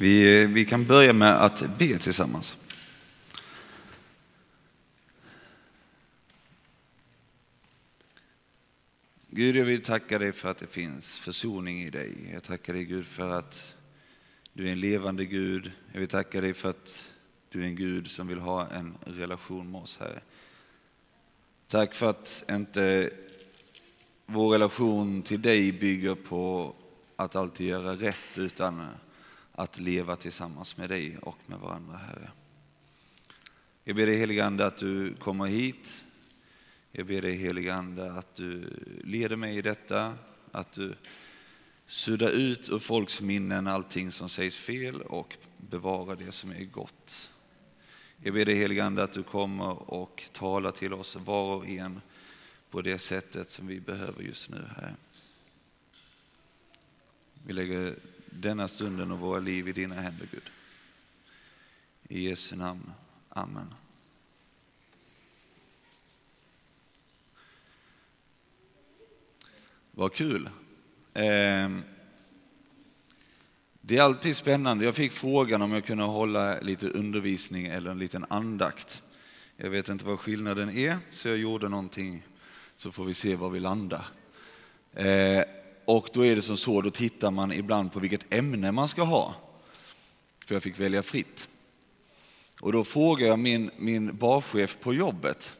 Vi, vi kan börja med att be tillsammans. Gud, jag vill tacka dig för att det finns försoning i dig. Jag tackar dig Gud för att du är en levande Gud. Jag vill tacka dig för att du är en Gud som vill ha en relation med oss, Herre. Tack för att inte vår relation till dig bygger på att alltid göra rätt utan att leva tillsammans med dig och med varandra, Herre. Jag ber dig heliga Ande att du kommer hit. Jag ber dig heliga Ande att du leder mig i detta, att du suddar ut ur folks minnen allting som sägs fel och bevarar det som är gott. Jag ber dig heliga Ande att du kommer och talar till oss var och en på det sättet som vi behöver just nu, här. Vi lägger denna stunden och våra liv i dina händer, Gud. I Jesu namn. Amen. Vad kul. Ehm, det är alltid spännande. Jag fick frågan om jag kunde hålla lite undervisning eller en liten andakt. Jag vet inte vad skillnaden är, så jag gjorde någonting så får vi se var vi landar. Ehm, och då är det som så, då tittar man ibland på vilket ämne man ska ha. För jag fick välja fritt. Och då frågar jag min, min barchef på jobbet,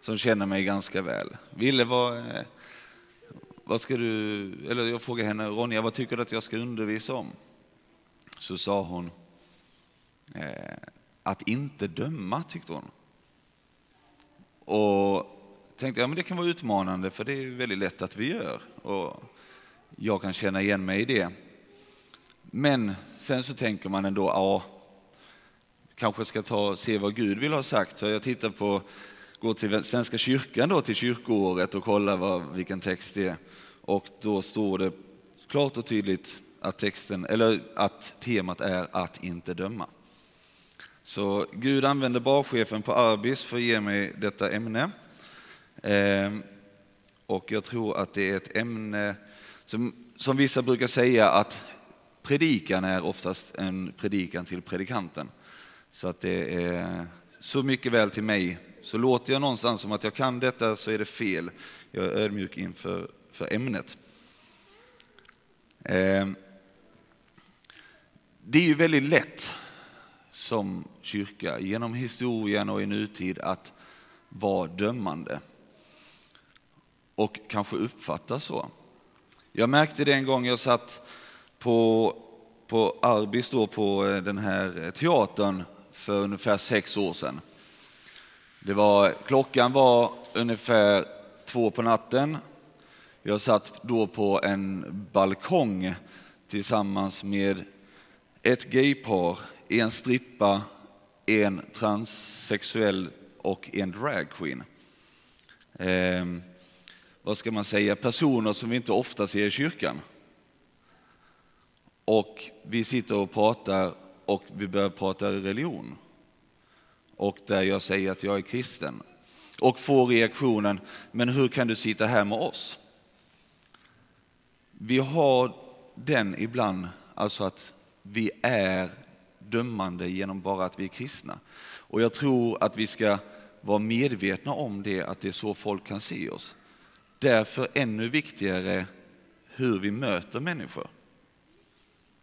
som känner mig ganska väl. Ville, vad, eh, vad ska du, eller jag frågade henne, Ronja, vad tycker du att jag ska undervisa om? Så sa hon, eh, att inte döma tyckte hon. Och tänkte, ja men det kan vara utmanande för det är väldigt lätt att vi gör. Och jag kan känna igen mig i det. Men sen så tänker man ändå, ja, kanske ska ta och se vad Gud vill ha sagt. Så jag tittar på, går till Svenska kyrkan då, till kyrkoåret och kollar vad, vilken text det är. Och då står det klart och tydligt att, texten, eller att temat är att inte döma. Så Gud använder barchefen på Arbis för att ge mig detta ämne. Eh, och jag tror att det är ett ämne som, som vissa brukar säga att predikan är oftast en predikan till predikanten. Så att det är så mycket väl till mig. Så låter jag någonstans som att jag kan detta så är det fel. Jag är ödmjuk inför för ämnet. Ehm, det är ju väldigt lätt som kyrka genom historien och i nutid att vara dömande och kanske uppfattas så. Jag märkte det en gång jag satt på, på Arbis då på eh, den här teatern för ungefär sex år sedan. Det var, klockan var ungefär två på natten jag satt då på en balkong tillsammans med ett gaypar, en strippa, en transsexuell och en dragqueen. Eh, vad ska man säga, personer som vi inte ofta ser i kyrkan. Och vi sitter och pratar och vi börjar prata religion. Och där jag säger att jag är kristen. Och får reaktionen, men hur kan du sitta här med oss? Vi har den ibland, alltså att vi är dömande genom bara att vi är kristna. Och jag tror att vi ska vara medvetna om det, att det är så folk kan se oss. Därför ännu viktigare hur vi möter människor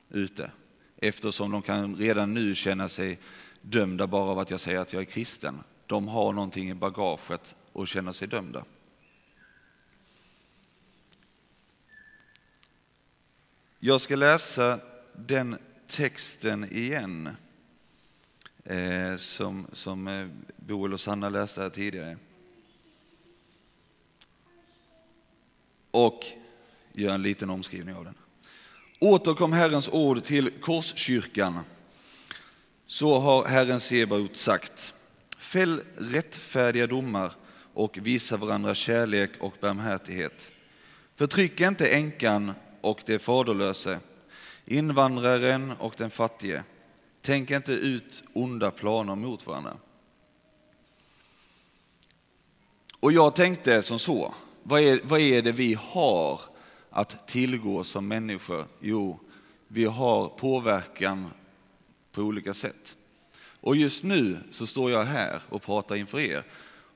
ute. Eftersom de kan redan nu känna sig dömda bara av att jag säger att jag är kristen. De har någonting i bagaget och känner sig dömda. Jag ska läsa den texten igen eh, som, som eh, Boel och Sanna läste här tidigare. Och gör en liten omskrivning av den. Återkom Herrens ord till Korskyrkan. Så har Herren Sebaot sagt. Fäll rättfärdiga domar och visa varandra kärlek och barmhärtighet. Förtryck inte änkan och det faderlöse, invandraren och den fattige. Tänk inte ut onda planer mot varandra. Och jag tänkte som så, vad är, vad är det vi har att tillgå som människor? Jo, vi har påverkan på olika sätt. Och just nu så står jag här och pratar inför er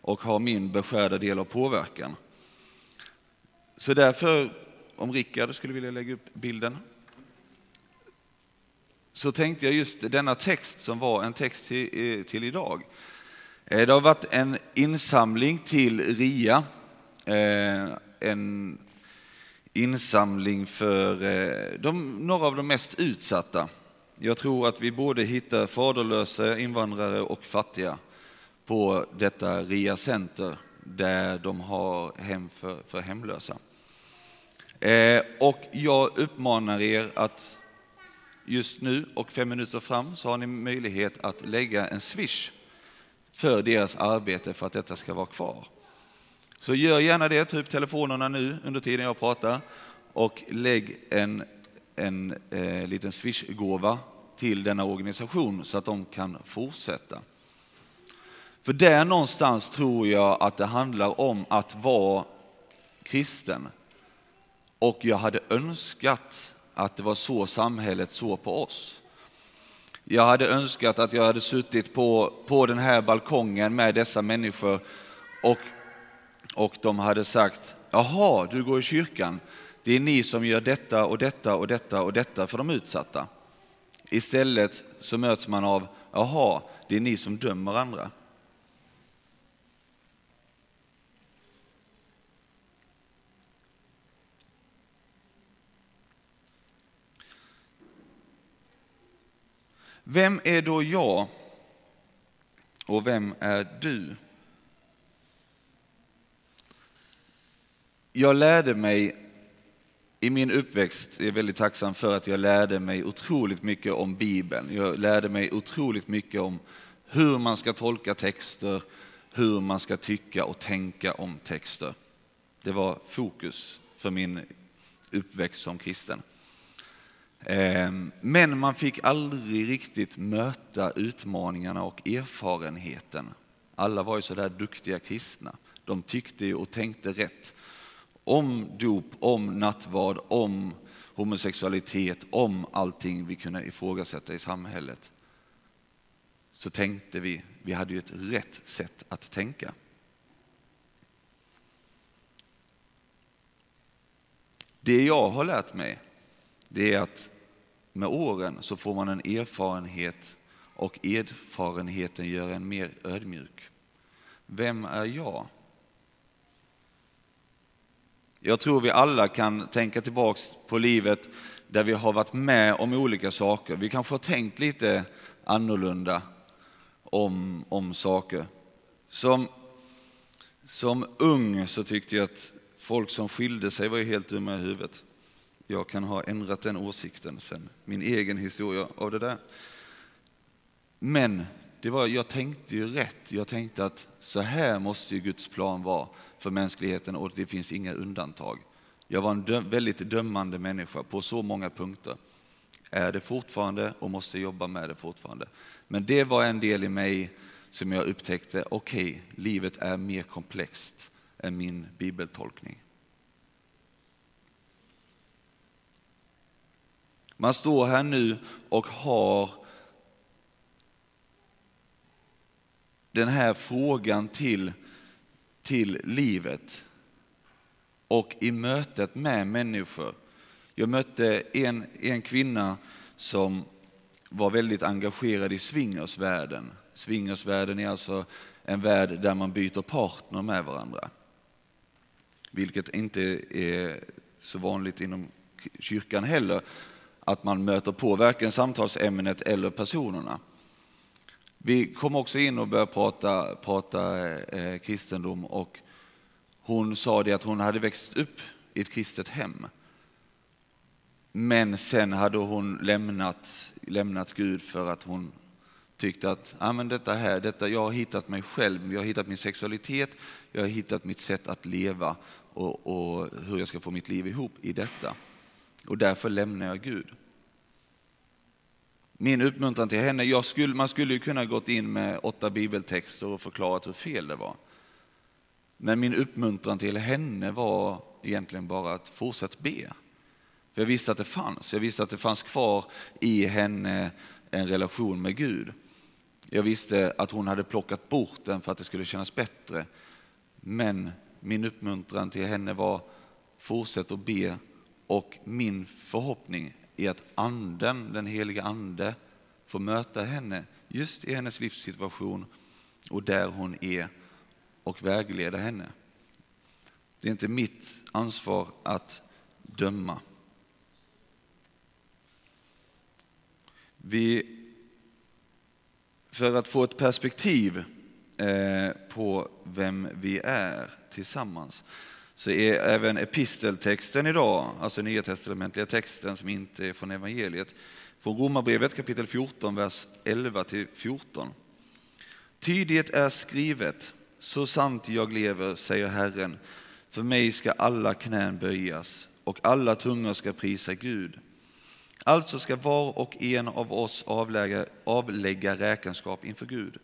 och har min beskärda del av påverkan. Så därför, om Rickard skulle vilja lägga upp bilden, så tänkte jag just denna text som var en text till, eh, till idag. Eh, det har varit en insamling till RIA, Eh, en insamling för eh, de, några av de mest utsatta. Jag tror att vi både hittar faderlösa invandrare och fattiga på detta RIA Center där de har hem för, för hemlösa. Eh, och jag uppmanar er att just nu och fem minuter fram så har ni möjlighet att lägga en swish för deras arbete för att detta ska vara kvar. Så gör gärna det, ta upp telefonerna nu under tiden jag pratar och lägg en, en eh, liten swishgåva till denna organisation så att de kan fortsätta. För där någonstans tror jag att det handlar om att vara kristen. Och jag hade önskat att det var så samhället såg på oss. Jag hade önskat att jag hade suttit på, på den här balkongen med dessa människor och, och de hade sagt, jaha, du går i kyrkan, det är ni som gör detta och detta och detta och detta för de utsatta. Istället så möts man av, jaha, det är ni som dömer andra. Vem är då jag och vem är du? Jag lärde mig i min uppväxt, jag är väldigt tacksam för att jag lärde mig otroligt mycket om Bibeln. Jag lärde mig otroligt mycket om hur man ska tolka texter, hur man ska tycka och tänka om texter. Det var fokus för min uppväxt som kristen. Ehm, men man fick aldrig riktigt möta utmaningarna och erfarenheten. Alla var ju så där duktiga kristna. De tyckte och tänkte rätt om dop, om nattvard, om homosexualitet, om allting vi kunde ifrågasätta i samhället. Så tänkte vi, vi hade ju ett rätt sätt att tänka. Det jag har lärt mig, det är att med åren så får man en erfarenhet och erfarenheten gör en mer ödmjuk. Vem är jag? Jag tror vi alla kan tänka tillbaks på livet där vi har varit med om olika saker. Vi kanske har tänkt lite annorlunda om, om saker. Som, som ung så tyckte jag att folk som skilde sig var helt dumma i huvudet. Jag kan ha ändrat den åsikten sen, min egen historia av det där. Men det var, jag tänkte ju rätt. Jag tänkte att så här måste ju Guds plan vara för mänskligheten och det finns inga undantag. Jag var en dö väldigt dömande människa på så många punkter. Är det fortfarande och måste jobba med det fortfarande. Men det var en del i mig som jag upptäckte, okej, okay, livet är mer komplext än min bibeltolkning. Man står här nu och har den här frågan till, till livet och i mötet med människor. Jag mötte en, en kvinna som var väldigt engagerad i swingersvärlden. Swingersvärlden är alltså en värld där man byter partner med varandra. Vilket inte är så vanligt inom kyrkan heller, att man möter på varken samtalsämnet eller personerna. Vi kom också in och började prata, prata eh, kristendom och hon sa det att hon hade växt upp i ett kristet hem. Men sen hade hon lämnat, lämnat Gud för att hon tyckte att ah, men detta här, detta, jag har hittat mig själv, jag har hittat min sexualitet, jag har hittat mitt sätt att leva och, och hur jag ska få mitt liv ihop i detta. Och därför lämnar jag Gud. Min uppmuntran till henne, jag skulle, man skulle ju kunna gått in med åtta bibeltexter och förklarat hur fel det var. Men min uppmuntran till henne var egentligen bara att fortsätta be. För jag visste att det fanns, jag visste att det fanns kvar i henne en relation med Gud. Jag visste att hon hade plockat bort den för att det skulle kännas bättre. Men min uppmuntran till henne var fortsätt att be och min förhoppning i att anden, den heliga ande, får möta henne just i hennes livssituation och där hon är och vägleda henne. Det är inte mitt ansvar att döma. Vi, för att få ett perspektiv eh, på vem vi är tillsammans så är även episteltexten idag, alltså nya testamentliga texten som inte är från evangeliet, från Romarbrevet kapitel 14, vers 11 till 14. Ty det är skrivet, så sant jag lever, säger Herren, för mig ska alla knän böjas och alla tungor ska prisa Gud. Alltså ska var och en av oss avlägga, avlägga räkenskap inför Gud.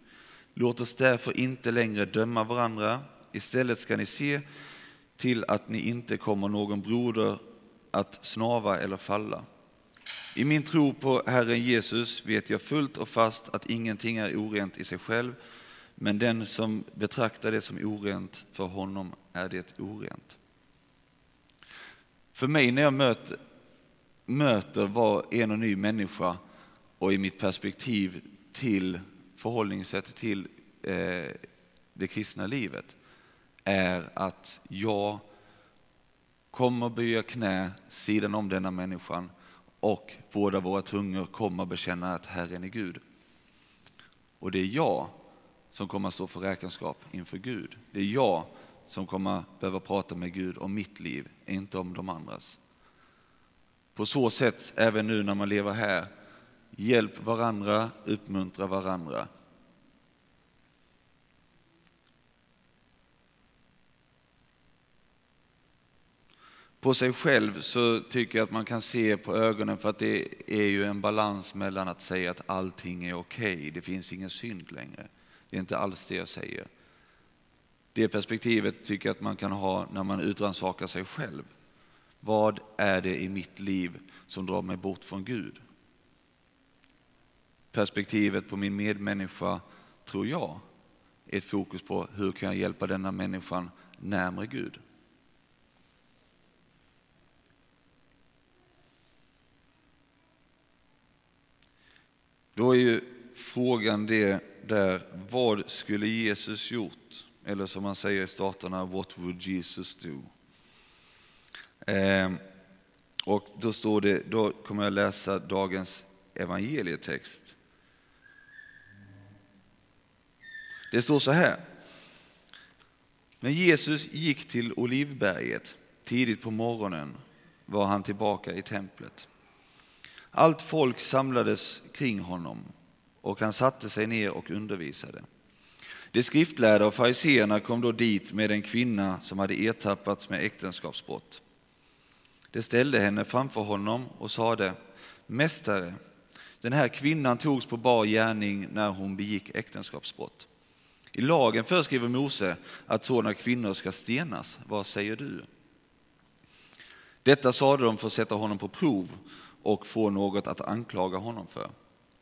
Låt oss därför inte längre döma varandra, istället ska ni se till att ni inte kommer någon broder att snava eller falla. I min tro på Herren Jesus vet jag fullt och fast att ingenting är orent i sig själv, men den som betraktar det som orent, för honom är det orent. För mig när jag möter, möter var en och ny människa och i mitt perspektiv till förhållningssätt till eh, det kristna livet är att jag kommer böja knä sidan om denna människan och båda våra tungor kommer bekänna att Herren är Gud. Och det är jag som kommer att stå för räkenskap inför Gud. Det är jag som kommer behöva prata med Gud om mitt liv, inte om de andras. På så sätt, även nu när man lever här, hjälp varandra, uppmuntra varandra. På sig själv så tycker jag att man kan se på ögonen för att det är ju en balans mellan att säga att allting är okej, okay, det finns ingen synd längre. Det är inte alls det jag säger. Det perspektivet tycker jag att man kan ha när man utransakar sig själv. Vad är det i mitt liv som drar mig bort från Gud? Perspektivet på min medmänniska, tror jag, är ett fokus på hur kan jag hjälpa denna människan närmare Gud. Då är ju frågan det där, vad skulle Jesus gjort? Eller som man säger i staterna, what would Jesus do? Eh, och då står det, då kommer jag läsa dagens evangelietext. Det står så här. När Jesus gick till Olivberget tidigt på morgonen var han tillbaka i templet. Allt folk samlades kring honom och han satte sig ner och undervisade. De skriftlärda och fariseerna kom då dit med en kvinna som hade ertappats med äktenskapsbrott. De ställde henne framför honom och sade, Mästare, den här kvinnan togs på bar gärning när hon begick äktenskapsbrott. I lagen föreskriver Mose att sådana kvinnor ska stenas. Vad säger du? Detta sade de för att sätta honom på prov och få något att anklaga honom för.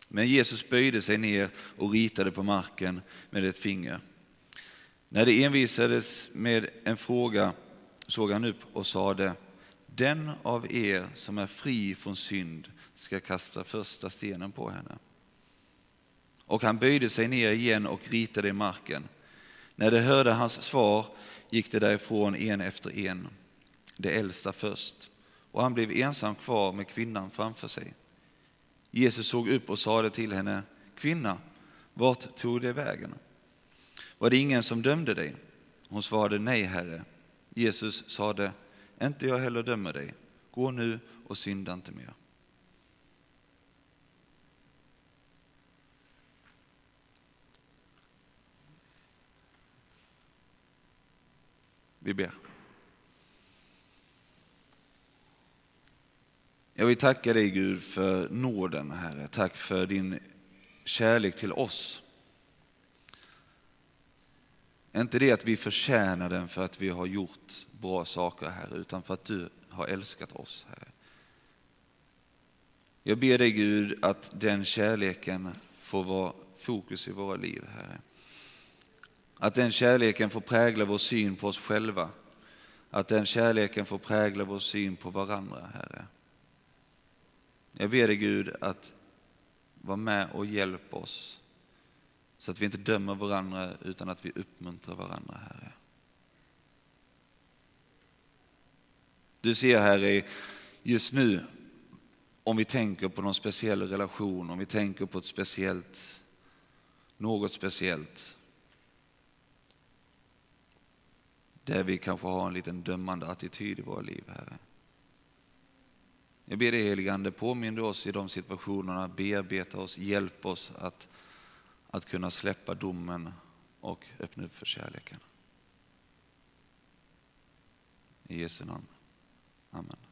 Men Jesus böjde sig ner och ritade på marken med ett finger. När det envisades med en fråga såg han upp och sade Den av er som är fri från synd ska kasta första stenen på henne. Och han böjde sig ner igen och ritade i marken. När de hörde hans svar gick de därifrån en efter en, de äldsta först, och han blev ensam kvar med kvinnan framför sig. Jesus såg upp och sade till henne, kvinna, vart tog det vägen? Var det ingen som dömde dig? Hon svarade, nej, Herre. Jesus sade, inte jag heller dömer dig. Gå nu och synda inte mer. Vi ber. Jag vill tacka dig Gud för nåden, Herre. Tack för din kärlek till oss. Inte det att vi förtjänar den för att vi har gjort bra saker, Herre, utan för att du har älskat oss, Herre. Jag ber dig Gud att den kärleken får vara fokus i våra liv, Herre. Att den kärleken får prägla vår syn på oss själva. Att den kärleken får prägla vår syn på varandra, Herre. Jag ber dig Gud att vara med och hjälpa oss så att vi inte dömer varandra utan att vi uppmuntrar varandra, Herre. Du ser Herre, just nu, om vi tänker på någon speciell relation, om vi tänker på ett speciellt, något speciellt, där vi kanske har en liten dömande attityd i våra liv, Herre. Jag ber dig heligande, påminn oss i de situationerna, bearbeta oss, hjälp oss att, att kunna släppa domen och öppna upp för kärleken. I Jesu namn. Amen.